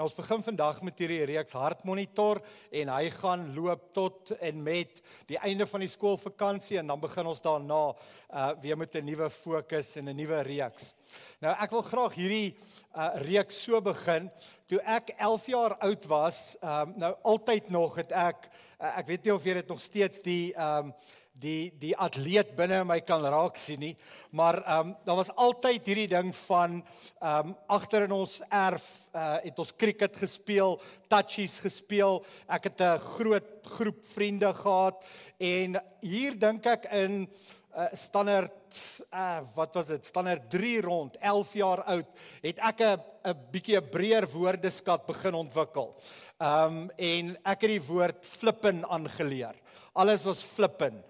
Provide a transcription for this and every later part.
Nou ons begin vandag met hierdie reeks hartmonitor en hy gaan loop tot en met die einde van die skoolvakansie en dan begin ons daarna uh weer met 'n nuwe fokus en 'n nuwe reeks. Nou ek wil graag hierdie uh reeks so begin. Toe ek 11 jaar oud was, um nou altyd nog het ek uh, ek weet nie of jy dit nog steeds die um die die atleet binne my kan raak sien nie maar ehm um, daar was altyd hierdie ding van ehm um, agter in ons erf uh, het ons cricket gespeel, touchies gespeel. Ek het 'n groot groep vriende gehad en hier dink ek in uh, standaard uh, wat was dit? Standaard 3 rond, 11 jaar oud, het ek 'n 'n bietjie 'n breër woordeskat begin ontwikkel. Ehm um, en ek het die woord flippen aangeleer. Alles was flippen.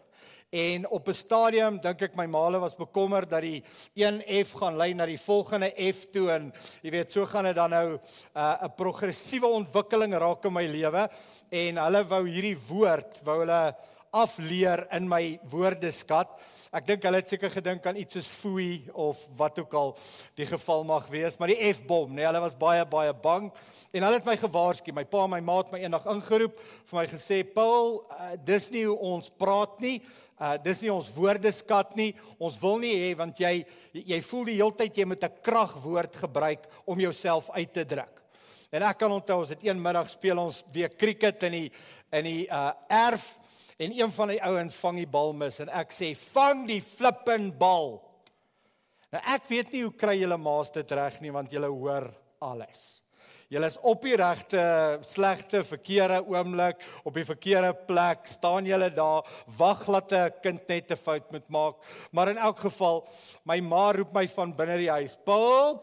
En op 'n stadium dink ek my maale was bekommerd dat die 1F gaan lei na die volgende F toe en jy weet so gaan dit dan nou 'n uh, progressiewe ontwikkeling raak in my lewe en hulle wou hierdie woord wou hulle afleer in my woordeskat. Ek dink hulle het seker gedink aan iets soos foei of wat ook al die geval mag wees, maar die F-bom, nee, hulle was baie baie bang en hulle het my gewaarsku. My pa en my ma het my eendag ingeroep vir my gesê, "Paul, uh, dis nie hoe ons praat nie." Uh dis nie ons woordeskat nie. Ons wil nie hê want jy jy voel die hele tyd jy moet 'n kragwoord gebruik om jouself uit te druk. En ek kan onthou ons het een middag speel ons weer cricket in die in die uh erf en een van die ouens vang die bal mis en ek sê vang die flippin bal. Nou ek weet nie hoe kry julle maas dit reg nie want julle hoor alles. Julle is op die regte slegte verkeerde oomblik op die verkeerde plek staan julle daar wag laat 'n kind net 'n fout moet maak. Maar in elk geval my ma roep my van binne die huis Paul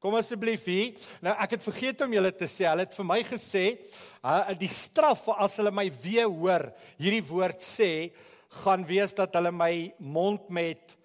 kom asseblief hier. Nou ek het vergeet om julle te sê hulle het vir my gesê die straf as hulle my weer hoor hierdie woord sê gaan wees dat hulle my mond met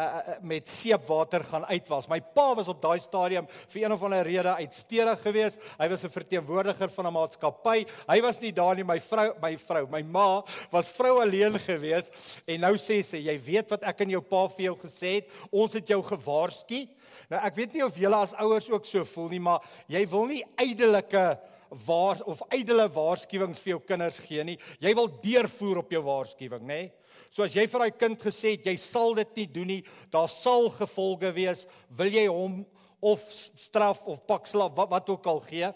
uh, met seepwater gaan uitwas. My pa was op daai stadium vir een of ander rede uitstedig geweest. Hy was 'n verteenwoordiger van 'n maatskappy. Hy was nie daar nie, my vrou, my vrou, my ma was vrou alleen geweest en nou sê sy, jy weet wat ek aan jou pa vir jou gesê het, ons het jou gewaarsku. Nou ek weet nie of julle as ouers ook so voel nie, maar jy wil nie ydelike waar of ydelle waarskuwings vir jou kinders gee nie. Jy wil deurvoer op jou waarskuwing, nê? Nee? So as jy vir daai kind gesê het jy sal dit nie doen nie, daar sal gevolge wees, wil jy hom of straf of pak slaap wat wat ook al gee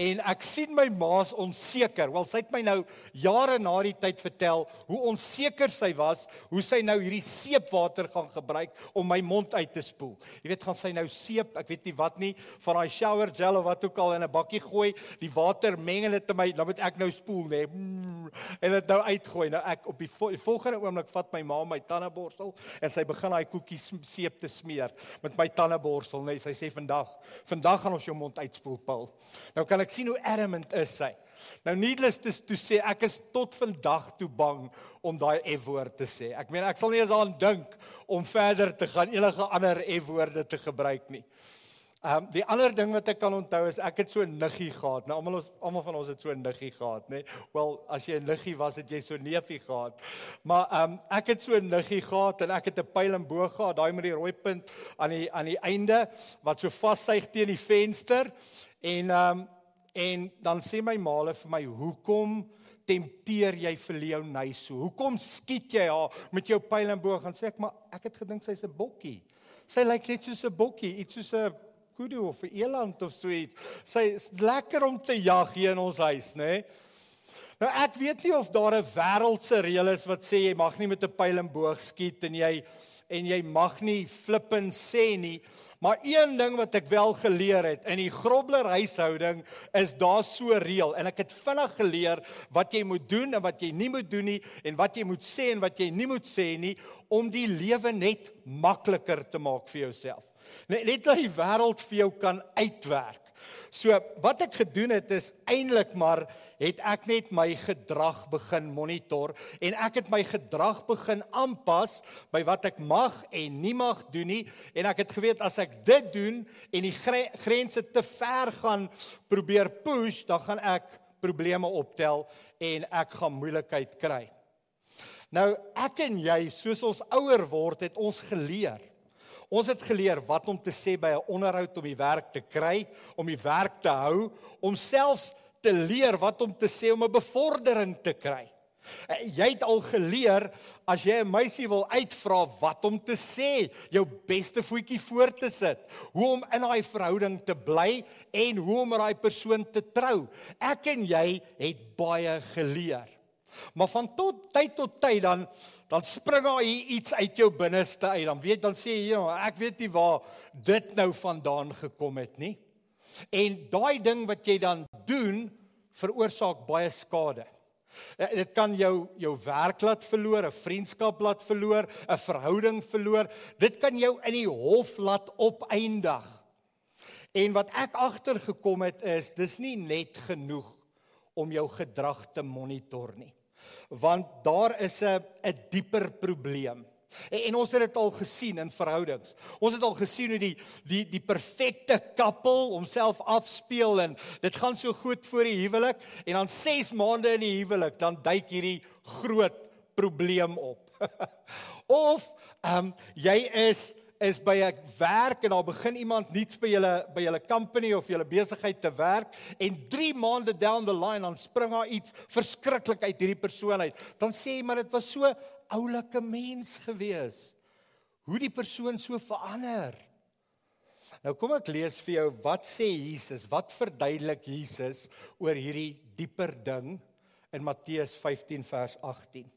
en ek sien my ma's onseker. Wel sy het my nou jare na die tyd vertel hoe onseker sy was, hoe sy nou hierdie seepwater gaan gebruik om my mond uit te spoel. Jy weet gaan sy nou seep, ek weet nie wat nie, van daai shower gel of wat ook al in 'n bakkie gooi, die water meng dit in my, dan moet ek nou spoel nê. Nee, en dit nou uitgooi. Nou ek op die, vo die volgende oomblik vat my ma my tandeborsel en sy begin daai koekies seep te smeer met my tandeborsel nê. Nee, sy sê vandag, vandag gaan ons jou mond uitspoel, Paul. Nou kan ek sien hoe adamant is sy. Nou needless to, to sê ek is tot vandag toe bang om daai F-woord te sê. Ek meen ek sal nie eens aan dink om verder te gaan enige ander F-woorde te gebruik nie. Ehm um, die ander ding wat ek kan onthou is ek het so 'n niggie gehad. Nou almal ons almal van ons het so 'n niggie gehad, nê? Nee? Wel, as jy 'n niggie was, het jy so 'n neefie gehad. Maar ehm um, ek het so 'n niggie gehad en ek het 'n pyl en boog gehad, daai met die rooi punt aan die aan die einde wat so vassuig teen die venster en ehm um, En dan sê my maale vir my, "Hoekom tempteer jy vir Leonie so? Hoekom skiet jy haar met jou pyl en boog?" En sê ek, "Maar ek het gedink sy's 'n bokkie. Sy lyk net soos 'n bokkie, iets soos 'n kudu of 'n eland of so iets. Sy is lekker om te jag hier in ons huis, né?" Nee? Nou ek weet nie of daar 'n wêreldse reël is wat sê jy mag nie met 'n pyl en boog skiet en jy en jy mag nie flippend sê nie, Maar een ding wat ek wel geleer het in die Grobler huishouding is daar so reël en ek het vinnig geleer wat jy moet doen en wat jy nie moet doen nie en wat jy moet sê en wat jy nie moet sê nie om die lewe net makliker te maak vir jouself. Net net dat die wêreld vir jou kan uitwerk. So wat ek gedoen het is eintlik maar het ek net my gedrag begin monitor en ek het my gedrag begin aanpas by wat ek mag en nie mag doen nie en ek het geweet as ek dit doen en die grense te ver gaan probeer push dan gaan ek probleme optel en ek gaan moeilikheid kry. Nou ek en jy soos ons ouer word het ons geleer Ons het geleer wat om te sê by 'n onderhoud om die werk te kry, om die werk te hou, om selfs te leer wat om te sê om 'n bevordering te kry. Eh, jy het al geleer as jy 'n meisie wil uitvra wat om te sê, jou beste voetjie voor te sit, hoe om in daai verhouding te bly en hoe om met daai persoon te trou. Ek en jy het baie geleer. Maar van tot tyd tot tyd dan dan spring daar iets uit jou binneste uit. Dan weet dan sê jy, ja, ek weet nie waar dit nou vandaan gekom het nie. En daai ding wat jy dan doen veroorsaak baie skade. Eh, dit kan jou jou werk laat verloor, 'n vriendskap laat verloor, 'n verhouding verloor. Dit kan jou in die hof laat opeindig. En wat ek agtergekom het is, dis nie net genoeg om jou gedrag te monitor nie want daar is 'n 'n dieper probleem. En, en ons het dit al gesien in verhoudings. Ons het al gesien hoe die die die perfekte koppel homself afspeel en dit gaan so goed voor die huwelik en dan 6 maande in die huwelik dan duik hierdie groot probleem op. of ehm um, jy is is by 'n werk en daar begin iemand nuuts by julle by julle company of julle besigheid te werk en 3 maande down the line dan spring daar iets verskriklik uit hierdie persoon uit. Dan sê jy maar dit was so oulike mens gewees. Hoe die persoon so verander. Nou kom ek lees vir jou wat sê Jesus, wat verduidelik Jesus oor hierdie dieper ding in Matteus 15 vers 18.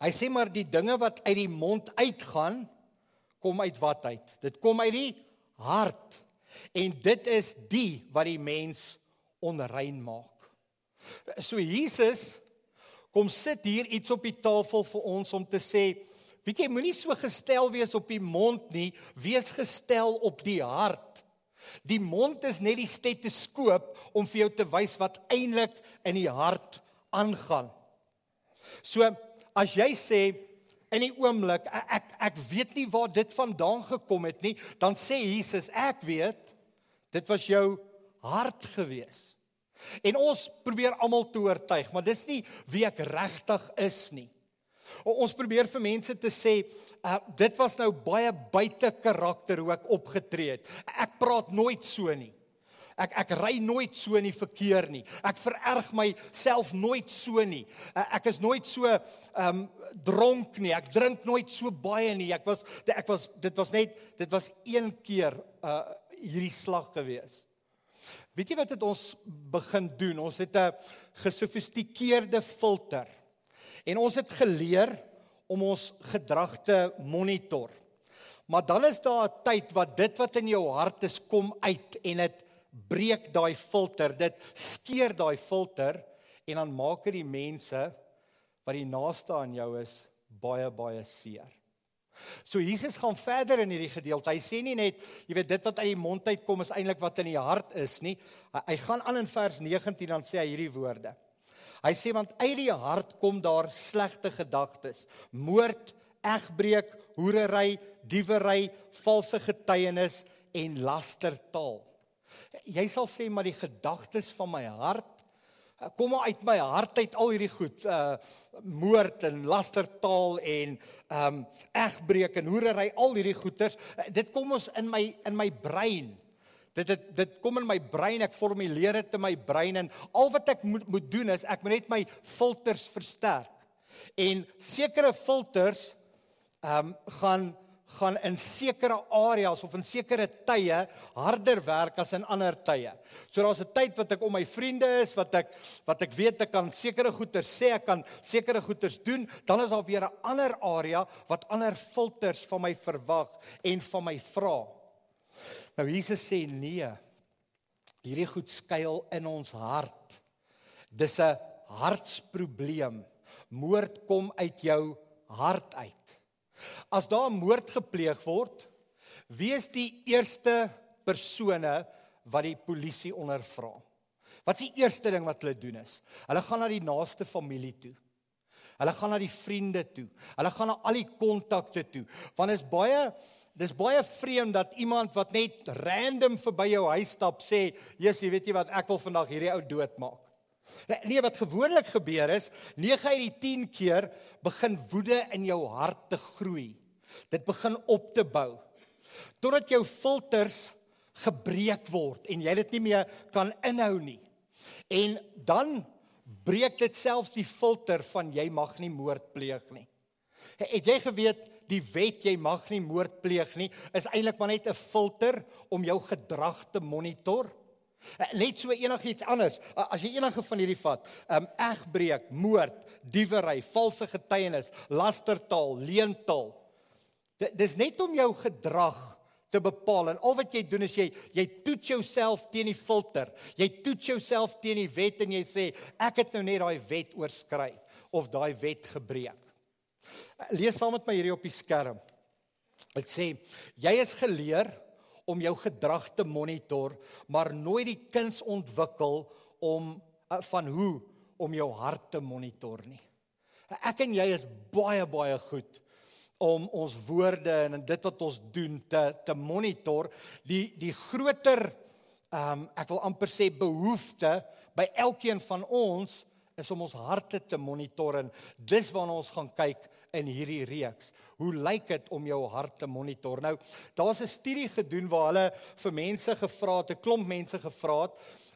Hy sê maar die dinge wat uit die mond uitgaan kom uit wat uit? Dit kom uit die hart. En dit is die wat die mens onrein maak. So Jesus kom sit hier iets op die tafel vir ons om te sê, weet jy, moenie so gestel wees op die mond nie, wees gestel op die hart. Die mond is net die stetoskoop om vir jou te wys wat eintlik in die hart aangaan. So as jy sê in die oomblik ek ek weet nie waar dit vandaan gekom het nie, dan sê Jesus, ek weet dit was jou hart gewees. En ons probeer almal te oortuig, maar dis nie wie ek regtig is nie. Ons probeer vir mense te sê, uh, dit was nou baie buite karakter hoe ek opgetree het. Ek praat nooit so nie. Ek ek ry nooit so in die verkeer nie. Ek vererg myself nooit so nie. Ek is nooit so ehm um, dronk nie. Ek drink nooit so baie nie. Ek was ek was dit was net dit was een keer uh hierdie slag gewees. Weet jy wat het ons begin doen? Ons het 'n gesofistikeerde filter. En ons het geleer om ons gedrag te monitor. Maar dan is daar 'n tyd wat dit wat in jou hart is kom uit en dit breek daai filter, dit skeer daai filter en dan maak dit die mense wat die naaste aan jou is baie baie seer. So Jesus gaan verder in hierdie gedeelte. Hy sê nie net, jy weet dit wat uit die mond uitkom is eintlik wat in die hart is nie. Hy, hy gaan aan in vers 19 dan sê hy hierdie woorde. Hy sê want uit die hart kom daar slegte gedagtes, moord, egbreek, hoerery, diewery, valse getuienis en lastertaal. Jy sal sê maar die gedagtes van my hart kom maar uit my hart uit al hierdie goed uh moord en lastertaal en um egbreek en hoerery al hierdie goeters. Uh, dit kom ons in my in my brein. Dit dit dit kom in my brein ek formuleer dit in my brein en al wat ek moet moet doen is ek moet net my filters versterk. En sekere filters um gaan gaan in sekere areas of in sekere tye harder werk as in ander tye. So daar's 'n tyd wat ek om my vriende is, wat ek wat ek weet ek kan sekere goeder sê, ek kan sekere goeders doen, dan is daar weer 'n ander area wat ander filters van my verwag en van my vra. Nou Jesus sê nee. Hierdie goed skuil in ons hart. Dis 'n hartsprobleem. Moord kom uit jou hart uit. As daar 'n moord gepleeg word, wie is die eerste persone wat die polisie ondervra? Wat is die eerste ding wat hulle doen is? Hulle gaan na die naaste familie toe. Hulle gaan na die vriende toe. Hulle gaan na al die kontakte toe. Want is baie dis baie vreemd dat iemand wat net random verby jou huis stap sê, "Jesus, jy weet jy wat ek wil vandag hierdie ou doodmaak." Nee, wat gewoonlik gebeur is, 9 uit die 10 keer begin woede in jou hart te groei. Dit begin op te bou. Totdat jou filters gebreek word en jy dit nie meer kan inhou nie. En dan breek dit selfs die filter van jy mag nie moord pleeg nie. Het jy geweet die wet jy mag nie moord pleeg nie is eintlik maar net 'n filter om jou gedrag te monitor? Net so enigiets anders. As jy enige van hierdie vat, ehm um, egbreek, moord, diewery, valse getuienis, lastertaal, leentaal. Dis net om jou gedrag te bepaal en al wat jy doen is jy jy toets jouself teen die filter. Jy toets jouself teen die wet en jy sê ek het nou net daai wet oorskry of daai wet gebreek. Lees saam met my hierdie op die skerm. Dit sê jy is geleer om jou gedrag te monitor, maar nooit die kuns ontwikkel om eh, van hoe om jou hart te monitor nie. Ek en jy is baie baie goed om ons woorde en dit wat ons doen te te monitor die die groter ehm um, ek wil amper sê behoefte by elkeen van ons is om ons harte te monitor en dis waarna ons gaan kyk in hierdie reeks. Hoe lyk dit om jou hart te monitor? Nou, daar's 'n studie gedoen waar hulle vir mense gevra het, 'n klomp mense gevra het,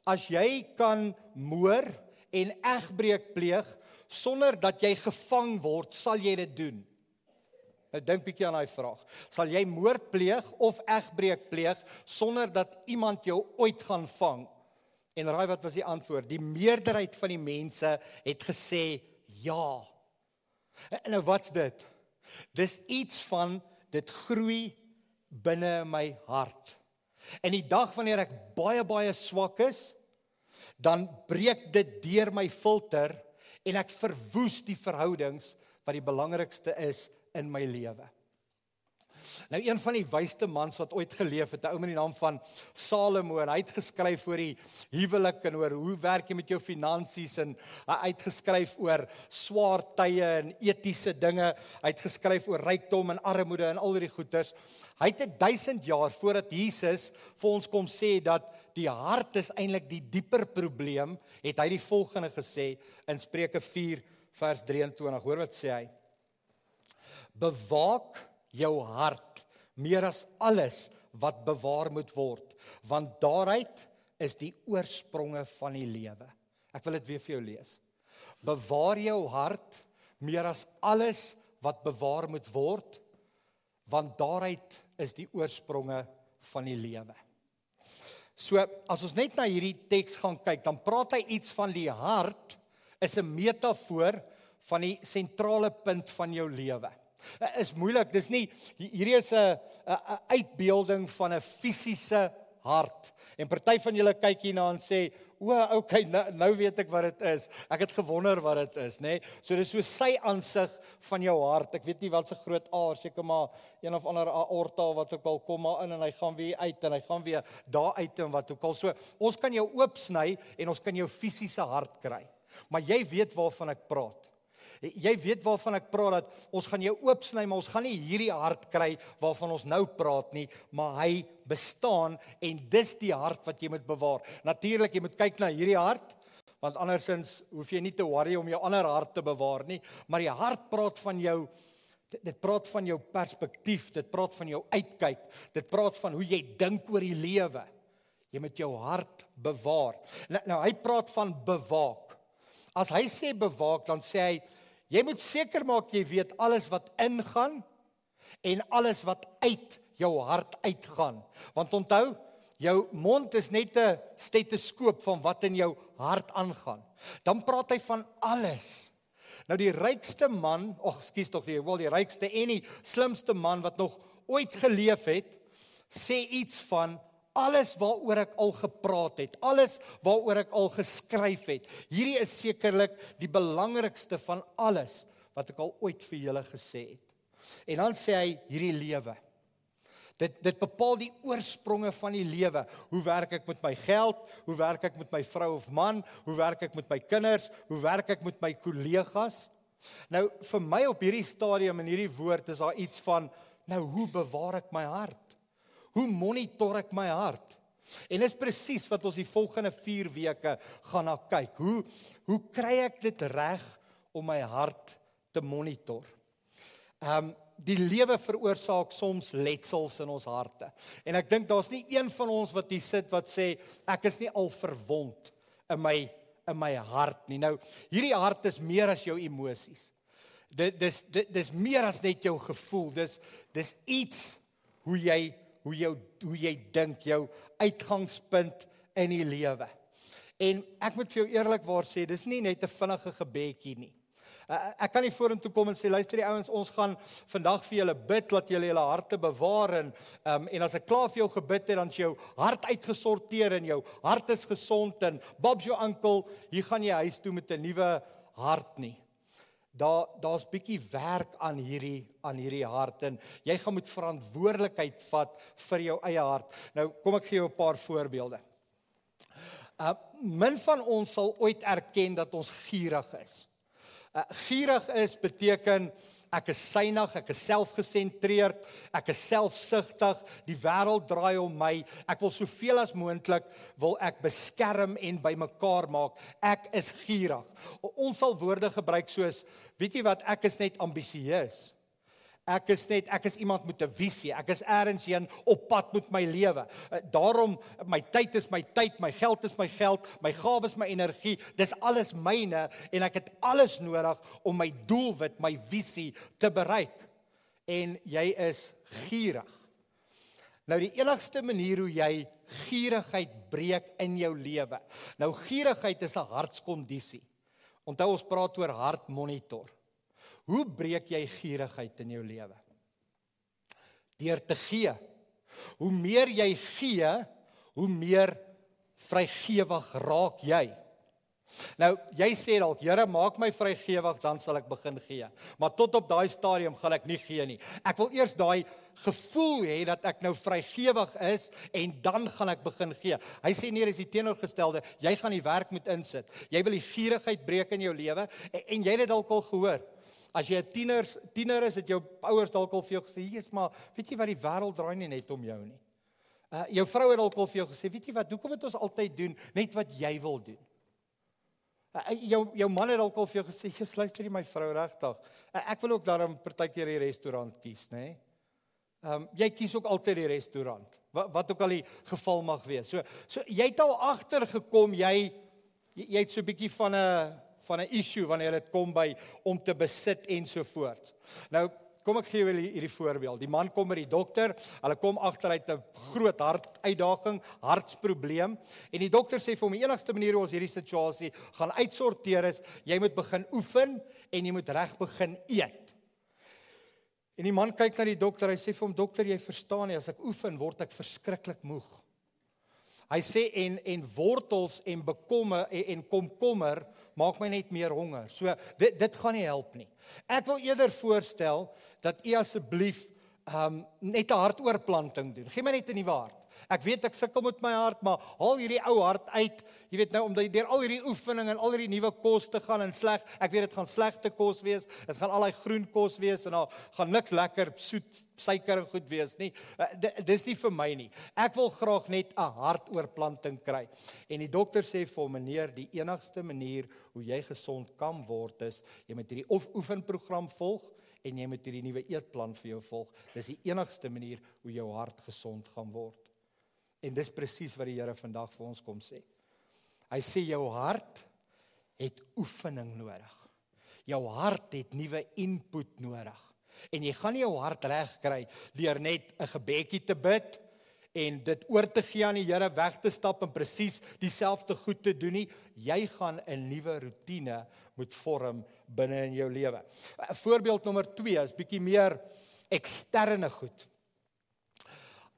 as jy kan moor en egbreek pleeg sonder dat jy gevang word, sal jy dit doen? Nou dink bietjie aan daai vraag. Sal jy moord pleeg of egbreek pleeg sonder dat iemand jou ooit gaan vang? En raai wat was die antwoord? Die meerderheid van die mense het gesê ja. En nou wat's dit? Dis iets van dit groei binne my hart. En die dag wanneer ek baie baie swak is, dan breek dit deur my filter en ek verwoes die verhoudings wat die belangrikste is in my lewe. Nou een van die wysste mans wat ooit geleef het, 'n ou met die naam van Salomo en hy het geskryf oor die huwelik en oor hoe werk jy met jou finansies en hy het geskryf oor swaar tye en etiese dinge. Hy het geskryf oor rykdom en armoede en al hierdie goeters. Hy het 1000 jaar voordat Jesus vir ons kom sê dat die hart is eintlik die dieper probleem, het hy die volgende gesê in Spreuke 4 vers 23. Hoor wat sê hy? Bewaak jou hart meer as alles wat bewaar moet word, want daaruit is die oorspronge van die lewe. Ek wil dit weer vir jou lees. Bewaar jou hart meer as alles wat bewaar moet word, want daaruit is die oorspronge van die lewe. So as ons net na hierdie teks gaan kyk, dan praat hy iets van die hart is 'n metafoor van die sentrale punt van jou lewe. Eh, is moeilik. Dis nie hierdie is 'n 'n uitbeelding van 'n fisiese hart. En party van julle kyk hierna en sê, "O, okay, nou, nou weet ek wat dit is. Ek het gewonder wat dit is, nê?" Nee? So dis so sy aansig van jou hart. Ek weet nie wat se groot aar, seker maar een of ander aorta wat ook al kom maar in en hy gaan weer uit en hy gaan weer daar uit en wat ook al. So ons kan jou oopsny en ons kan jou fisiese hart kry. Maar jy weet waarvan ek praat. Jy weet waarvan ek praat dat ons gaan jou oopsny, maar ons gaan nie hierdie hart kry waarvan ons nou praat nie, maar hy bestaan en dis die hart wat jy moet bewaar. Natuurlik, jy moet kyk na hierdie hart want andersins hoef jy nie te worry om jou ander hart te bewaar nie, maar die hart praat van jou dit praat van jou perspektief, dit praat van jou uitkyk, dit praat van hoe jy dink oor die lewe. Jy moet jou hart bewaar. Nou, nou hy praat van bewaak. As hy sê bewaak, dan sê hy Jy moet seker maak jy weet alles wat ingaan en alles wat uit jou hart uitgaan. Want onthou, jou mond is net 'n stetoskoop van wat in jou hart aangaan. Dan praat hy van alles. Nou die rykste man, ag skus tog die wel die rykste en die slimste man wat nog ooit geleef het, sê iets van alles waaroor ek al gepraat het, alles waaroor ek al geskryf het. Hierdie is sekerlik die belangrikste van alles wat ek al ooit vir julle gesê het. En dan sê hy hierdie lewe. Dit dit bepaal die oorspronge van die lewe. Hoe werk ek met my geld? Hoe werk ek met my vrou of man? Hoe werk ek met my kinders? Hoe werk ek met my kollegas? Nou vir my op hierdie stadium en hierdie woord is daar iets van nou hoe bewaar ek my hart? Hoe monitor ek my hart? En dis presies wat ons die volgende 4 weke gaan na kyk. Hoe hoe kry ek dit reg om my hart te monitor? Ehm um, die lewe veroorsaak soms letsels in ons harte. En ek dink daar's nie een van ons wat hier sit wat sê ek is nie al verwond in my in my hart nie. Nou, hierdie hart is meer as jou emosies. Dit dis dit dis meer as net jou gevoel. Dis dis iets hoe jy hoe jou hoe jy dink, jou uitgangspunt in die lewe. En ek moet vir jou eerlikwaar sê, dis nie net 'n vinnige gebedjie nie. Uh, ek kan nie vorentoe kom en sê luister die ouens ons gaan vandag vir julle bid dat julle julle harte bewaar en um, en as ek klaar vir jou gebid het dan is jou hart uitgesorteer en jou hart is gesond en Bob's jou oom hier gaan jy huis toe met 'n nuwe hart nie. Daar daar's bietjie werk aan hierdie aan hierdie hart en jy gaan moet verantwoordelikheid vat vir jou eie hart. Nou kom ek gee jou 'n paar voorbeelde. Uh min van ons sal ooit erken dat ons gierig is. Uh, gierig is beteken ek is synig, ek is selfgesentreerd, ek is selfsugtig, die wêreld draai om my. Ek wil soveel as moontlik wil ek beskerm en bymekaar maak. Ek is gierig. Ons sal woorde gebruik soos weet jy wat ek is net ambisieus. Ek is net ek is iemand met 'n visie. Ek is eers heen op pad met my lewe. Eh, daarom my tyd is my tyd, my geld is my geld, my gawes is my energie. Dis alles myne en ek het alles nodig om my doelwit, my visie te bereik. En jy is gierig. Nou die enigste manier hoe jy gierigheid breek in jou lewe. Nou gierigheid is 'n hartskondisie. Onthou ons praat oor hartmonitor. Hoe breek jy gierigheid in jou lewe? Deur te gee. Hoe meer jy gee, hoe meer vrygewig raak jy. Nou, jy sê dalk, Here, maak my vrygewig dan sal ek begin gee. Maar tot op daai stadium gaan ek nie gee nie. Ek wil eers daai gevoel hê dat ek nou vrygewig is en dan gaan ek begin gee. Hy sê nee, dis die teenoorgestelde. Jy gaan die werk moet insit. Jy wil die gierigheid breek in jou lewe en, en jy het dit dalk al gehoor. As jy 'n tiener tiener is, het jou ouers dalk al vir jou gesê, "Jesus, maar weet jy wat die wêreld draai nie net om jou nie." Uh jou vrou het dalk al vir jou gesê, "Weet jy wat, hoekom moet ons altyd doen net wat jy wil doen?" Uh, jou jou man het dalk al vir jou gesê, "Jesus, luister jy my vrou regtig? Uh, ek wil ook daarom partykeer die restaurant kies, nê?" Nee? Ehm um, jy kies ook altyd die restaurant. Wat wat ook al die geval mag wees. So so jy het al agtergekom jy jy het so 'n bietjie van 'n van 'n issue wanneer dit kom by om te besit ensovoorts. Nou kom ek gee julle hierdie voorbeeld. Die man kom by die dokter, hulle kom agter hy het 'n groot hartuitdaging, hartsprobleem en die dokter sê vir hom die enigste manier hoe ons hierdie situasie gaan uitsorteer is jy moet begin oefen en jy moet reg begin eet. En die man kyk na die dokter, hy sê vir hom dokter, jy verstaan nie as ek oefen word ek verskriklik moeg. Hy sê en en wortels en bekomme en, en komkommer maak my net meer honger. So dit dit gaan nie help nie. Ek wil eerder voorstel dat u asseblief um net 'n hartoorplanting doen. Geen my net 'n nuwe hart. Ek weet ek sukkel met my hart, maar haal hierdie ou hart uit. Jy weet nou omdat jy deur al hierdie oefening en al hierdie nuwe kos te gaan en sleg, ek weet dit gaan slegte kos wees. Dit gaan al daai groen kos wees en daar gaan niks lekker soet suiker en goed wees nie. Uh, dis nie vir my nie. Ek wil graag net 'n hartoorplanting kry. En die dokter sê vir hom, meneer, die enigste manier hoe jy gesond kan word is jy moet hierdie oefenprogram volg en jy moet hierdie nuwe eetplan vir jou volg. Dis die enigste manier hoe jou hart gesond gaan word. En dis presies wat die Here vandag vir ons kom sê. Hy sê jou hart het oefening nodig. Jou hart het nuwe input nodig. En jy gaan nie jou hart reg kry deur net 'n gebedjie te bid en dit oor te gee aan die Here weg te stap en presies dieselfde goed te doen nie. Jy gaan 'n nuwe rotine moet vorm binne in jou lewe. Voorbeeld nommer 2 is bietjie meer eksterne goed.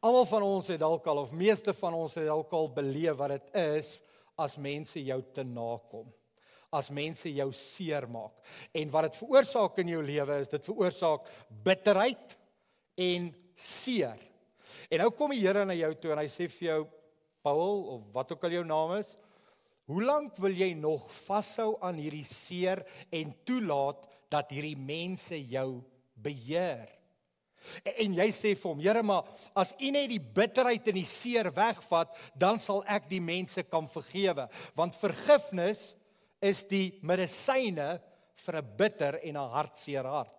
Almal van ons het dalk al of meeste van ons het dalk al beleef wat dit is as mense jou te nakom. As mense jou seermaak. En wat dit veroorsaak in jou lewe is dit veroorsaak bitterheid en seer. En nou kom die Here na jou toe en hy sê vir jou Paul of wat ook al jou naam is, hoe lank wil jy nog vashou aan hierdie seer en toelaat dat hierdie mense jou beheer? En, en jy sê vir hom, Here, maar as U net die bitterheid en die seer wegvat, dan sal ek die mense kan vergewe, want vergifnis is die medisyne vir 'n bitter en 'n hartseer hart.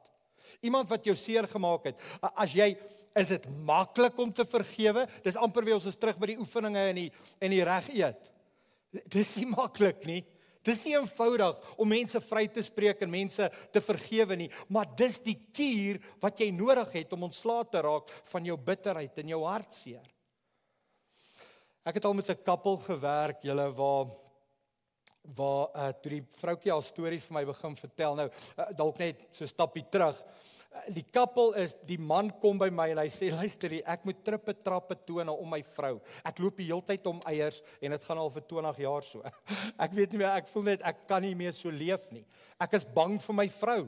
Iemand wat jou seer gemaak het, as jy is dit maklik om te vergewe? Dis amper wie ons is terug by die oefeninge en die en die reg eet. Dis nie maklik nie. Dis nie eenvoudig om mense vry te spreek en mense te vergewe nie, maar dis die kuur wat jy nodig het om ontslae te raak van jou bitterheid en jou hartseer. Ek het al met 'n koppel gewerk, julle waar waar uh, toe die vroutjie haar storie vir my begin vertel. Nou uh, dalk net so stappie terug die kappel is die man kom by my en hy sê luister ek moet trippe trappe tone om my vrou. Ek loop die hele tyd om eiers en dit gaan al vir 20 jaar so. Ek weet nie meer ek voel net ek kan nie meer so leef nie. Ek is bang vir my vrou.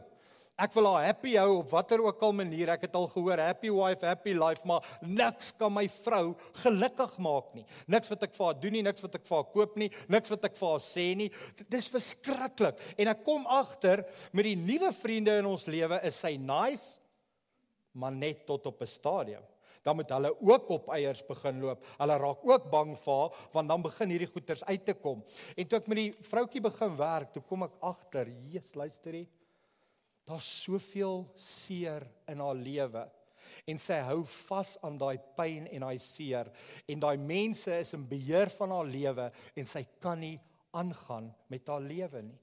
Ek wil haar happy hou op watter ook al manier. Ek het al gehoor happy wife, happy life, maar niks kan my vrou gelukkig maak nie. Niks wat ek vir haar doen nie, niks wat ek vir haar koop nie, niks wat ek vir haar sê nie. Dit is verskriklik. En ek kom agter met die nuwe vriende in ons lewe is sy nice, maar net tot op 'n stadium. Dan moet hulle ook op eiers begin loop. Hulle raak ook bang vir haar want dan begin hierdie goeters uit te kom. En toe ek met die vroutjie begin werk, toe kom ek agter, Jesus, luister hier Daar's soveel seer in haar lewe en sy hou vas aan daai pyn en daai seer en daai mense is in beheer van haar lewe en sy kan nie aangaan met haar lewe nie.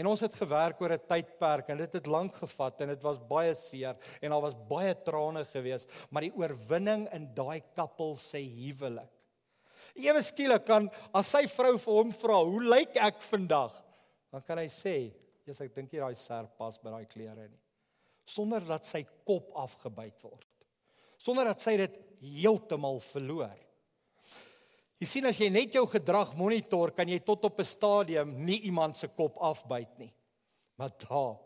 En ons het gewerk oor 'n tydperk en dit het lank gevat en dit was baie seer en daar was baie trane gewees, maar die oorwinning in daai kappel se huwelik. Ewe skielik kan as sy vrou vir hom vra, "Hoe lyk ek vandag?" dan kan hy sê, Jesus, ek dink jy daai serp pas by daai klere nie. Sonder dat sy kop afgebyt word. Sonder dat sy dit heeltemal verloor. Jy sien as jy net jou gedrag monitor, kan jy tot op 'n stadium nie iemand se kop afbyt nie. Maar daar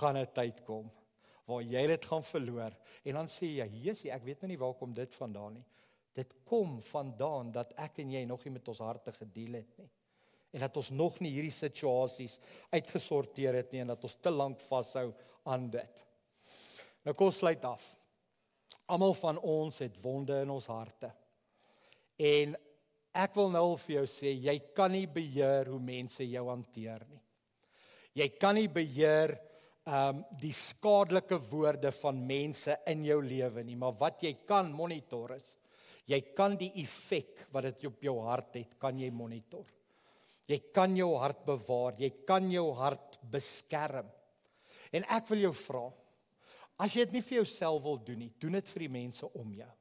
gaan 'n tyd kom waar jy dit gaan verloor en dan sê jy, "Jesus, ek weet nou nie waar kom dit vandaan nie." Dit kom vandaan dat ek en jy nog nie met ons harte gedeel het nie en dat ons nog nie hierdie situasies uitgesorteer het nie en dat ons te lank vashou aan dit. Nou kom sluit af. Almal van ons het wonde in ons harte. En ek wil nou vir jou sê, jy kan nie beheer hoe mense jou hanteer nie. Jy kan nie beheer um, die skadelike woorde van mense in jou lewe nie, maar wat jy kan monitor is jy kan die effek wat dit op jou hart het, kan jy monitor. Jy kan jou hart bewaar, jy kan jou hart beskerm. En ek wil jou vra, as jy dit nie vir jouself wil doen nie, doen dit vir die mense om jou.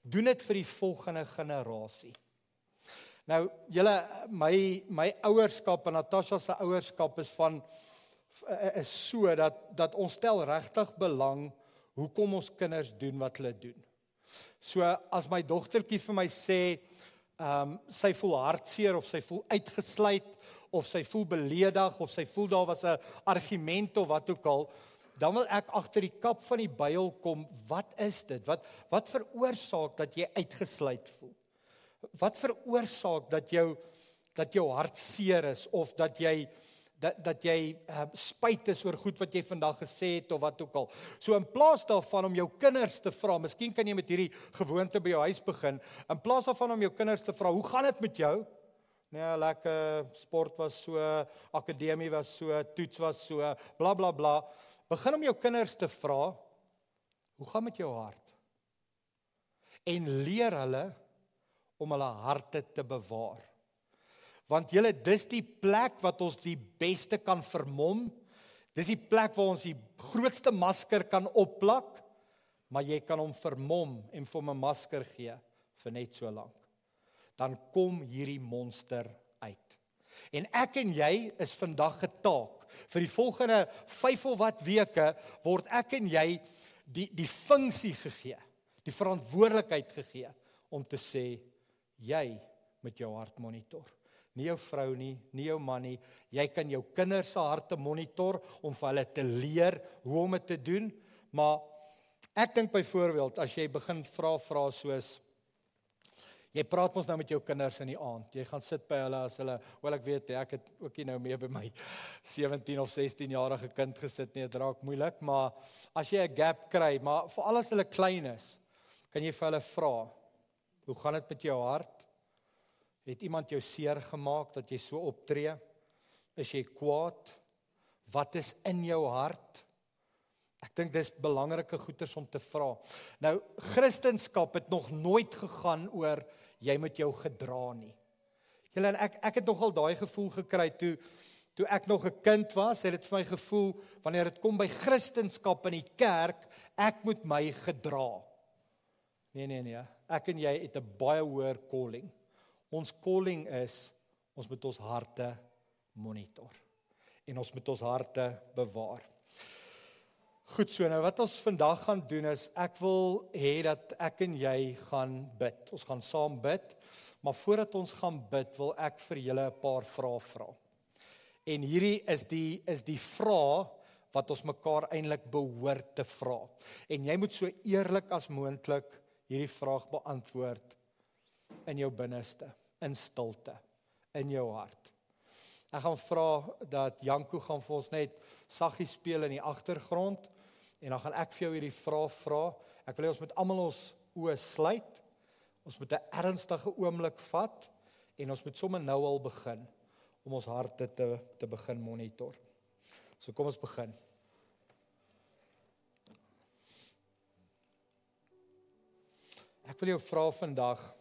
Doen dit vir die volgende generasie. Nou, julle my my ouerskap en Natasha se ouerskap is van is so dat dat ons stel regtig belang hoekom ons kinders doen wat hulle doen. So as my dogtertjie vir my sê, ehm um, sy voel hartseer of sy voel uitgesluit of sy voel beledig of sy voel daar was 'n argument of wat ook al dan wil ek agter die kap van die byl kom wat is dit? Wat wat veroorsaak dat jy uitgesluit voel? Wat veroorsaak dat jou dat jou hart seer is of dat jy dat dat jy uh, spyt is oor goed wat jy vandag gesê het of wat ook al. So in plaas daarvan om jou kinders te vra, miskien kan jy met hierdie gewoonte by jou huis begin. In plaas daarvan om jou kinders te vra, "Hoe gaan dit met jou?" Nee, lekker sport was so, akademie was so, toets was so, bla bla bla. Begin om jou kinders te vra, "Hoe gaan met jou hart?" En leer hulle om hulle harte te bewaar. Want julle dis die plek wat ons die beste kan vermom. Dis die plek waar ons die grootste masker kan opplak, maar jy kan hom vermom en vir hom 'n masker gee vir net so lank. Dan kom hierdie monster uit. En ek en jy is vandag getaak. Vir die volgende 5 of wat weke word ek en jy die die funksie gegee. Die verantwoordelikheid gegee om te sê jy met jou hart monitor. Nie jou vrou nie, nie jou man nie. Jy kan jou kinders se harte monitor om vir hulle te leer hoe om dit te doen, maar ek dink byvoorbeeld as jy begin vra vra soos Jy praat mos nou met jou kinders in die aand. Jy gaan sit by hulle as hulle, wel ek weet ek het ook nie nou meer by my 17 of 16 jarige kind gesit nie. Dit raak moeilik, maar as jy 'n gap kry, maar veral as hulle klein is, kan jy vir hulle vra, "Hoe gaan dit met jou hart? Het iemand jou seer gemaak dat jy so optree? Is jy kwaad? Wat is in jou hart?" Ek dink dis belangrike goeters om te vra. Nou, Christendom het nog nooit gegaan oor jy moet jou gedra nie. Julle en ek ek het nogal daai gevoel gekry toe toe ek nog 'n kind was, het dit vir my gevoel wanneer dit kom by Christendom in die kerk, ek moet my gedra. Nee nee nee, ek en jy het 'n baie hoër calling. Ons calling is ons moet ons harte monitor en ons moet ons harte bewaar. Goed so nou wat ons vandag gaan doen is ek wil hê dat ek en jy gaan bid. Ons gaan saam bid. Maar voordat ons gaan bid, wil ek vir julle 'n paar vrae vra. En hierdie is die is die vrae wat ons mekaar eintlik behoort te vra. En jy moet so eerlik as moontlik hierdie vraag beantwoord in jou binneste, in stilte, in jou hart. Ek gaan vra dat Janko gaan vir ons net saggies speel in die agtergrond. En dan gaan ek vir jou hierdie vraag vra. Ek wil hê ons moet almal ons oë sluit. Ons moet 'n ernstige oomblik vat en ons moet sommer nou al begin om ons harte te te begin monitor. So kom ons begin. Ek wil jou vra vandag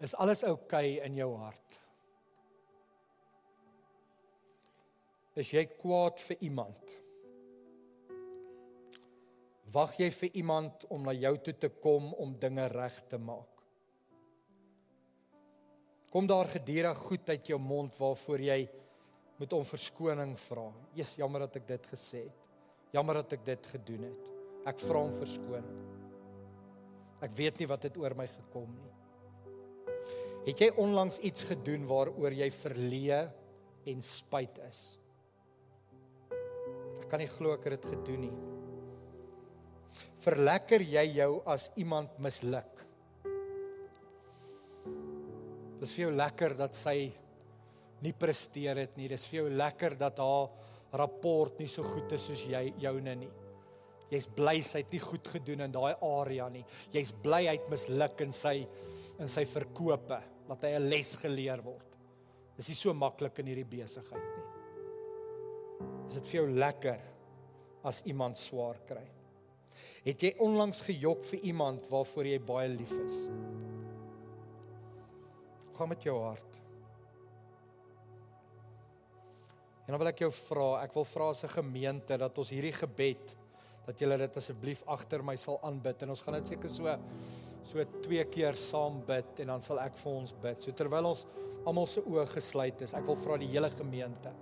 is alles oukei okay in jou hart? Is jy kwaad vir iemand? Wag jy vir iemand om na jou toe te kom om dinge reg te maak? Kom daar gedurig goed uit jou mond waarvoor jy moet om verskoning vra. Jesus, jammer dat ek dit gesê het. Jammer dat ek dit gedoen het. Ek vra om verskoning. Ek weet nie wat het oor my gekom nie. Het jy onlangs iets gedoen waaroor jy verleë en spyt is? Ek kan nie glo ek het dit gedoen nie verlekker jy jou as iemand misluk? Dis vir jou lekker dat sy nie presteer het nie. Dis vir jou lekker dat haar rapport nie so goed is soos jy joune nie. Jy's bly sy het nie goed gedoen in daai area nie. Jy's bly hy het misluk in sy in sy verkope, dat hy 'n les geleer word. Dis nie so maklik in hierdie besigheid nie. Is dit vir jou lekker as iemand swaar kry? Het jy onlangs gejok vir iemand waarvoor jy baie lief is? Gaan met jou hart. En dan wil ek jou vra, ek wil vra as 'n gemeente dat ons hierdie gebed dat julle dit asseblief agter my sal aanbid en ons gaan dit seker so so twee keer saam bid en dan sal ek vir ons bid. So terwyl ons almal se oë gesluit is, ek wil vra die hele gemeente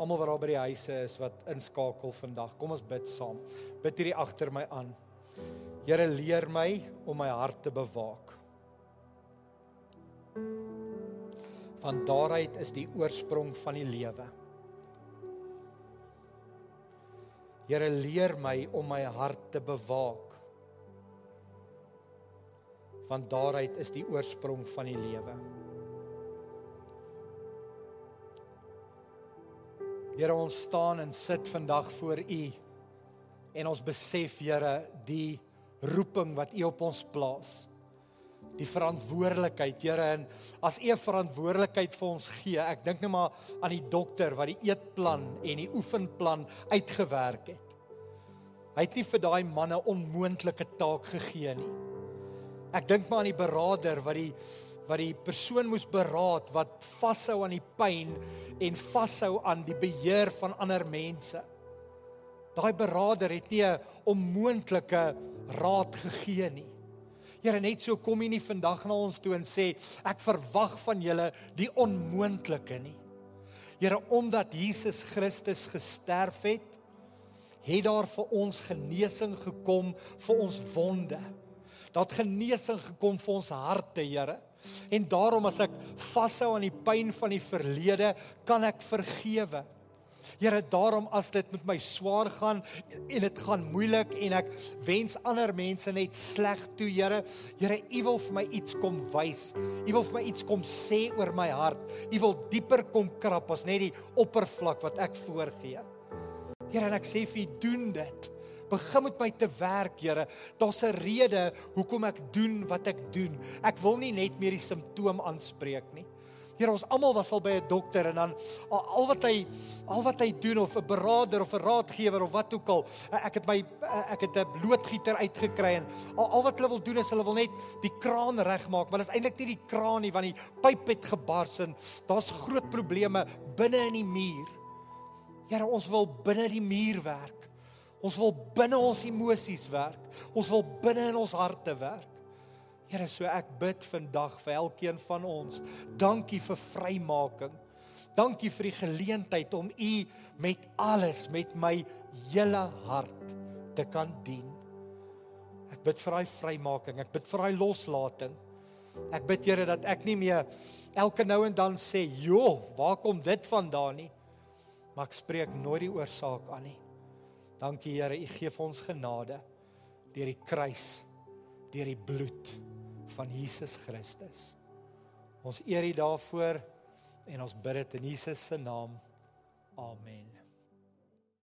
almal wat daar by die huise is wat inskakel vandag. Kom ons bid saam. Bid hierdie agter my aan. Here leer my om my hart te bewaak. Van daaruit is die oorsprong van die lewe. Here leer my om my hart te bewaak. Van daaruit is die oorsprong van die lewe. Here ons staan en sit vandag voor U en ons besef Here die roeping wat U op ons plaas. Die verantwoordelikheid, Here, en as U verantwoordelikheid vir ons gee, ek dink net maar aan die dokter wat die eetplan en die oefenplan uitgewerk het. Hy het nie vir daai manne onmoontlike taak gegee nie. Ek dink maar aan die beraader wat die wat die persoon moes beraad wat vashou aan die pyn en vashou aan die beheer van ander mense. Daai beraader het nie 'n onmoontlike raad gegee nie. Here net so kom jy nie vandag na ons toe en sê ek verwag van julle die onmoontlike nie. Here omdat Jesus Christus gesterf het, het daar vir ons genesing gekom vir ons wonde. Dat genesing gekom vir ons harte, Here. En daarom as ek vashou aan die pyn van die verlede, kan ek vergewe. Here, daarom as dit met my swaar gaan en dit gaan moeilik en ek wens ander mense net sleg toe, Here. Here, U wil vir my iets kom wys. U wil vir my iets kom sê oor my hart. U wil dieper kom krap as net die oppervlak wat ek voorgee. Here, en ek sê vir U, doen dit. Begin met my te werk, Here. Daar's 'n rede hoekom ek doen wat ek doen. Ek wil nie net meer die simptoom aanspreek nie. Here, ons almal was al by 'n dokter en dan al wat hy al wat hy doen of 'n beraader of 'n raadgewer of wat ook al, ek het my ek het 'n loodgieter uitgekry en al, al wat hulle wil doen is hulle wil net die kraan regmaak, maar dit is eintlik nie die kraan nie want die pyp het gebars en daar's groot probleme binne in die muur. Here, ons wil binne die muur werk. Ons wil binne ons emosies werk. Ons wil binne in ons harte werk. Here, so ek bid vandag vir elkeen van ons. Dankie vir vrymaking. Dankie vir die geleentheid om U met alles, met my hele hart te kan dien. Ek bid vir daai vrymaking. Ek bid vir daai loslating. Ek bid Here dat ek nie meer elke nou en dan sê, "Jo, waar kom dit vandaan nie?" Maar ek spreek nooit die oorsaak aan nie. Dankie Here, U gee vir ons genade deur die kruis, deur die bloed van Jesus Christus. Ons eer U daarvoor en ons bid dit in Jesus se naam. Amen.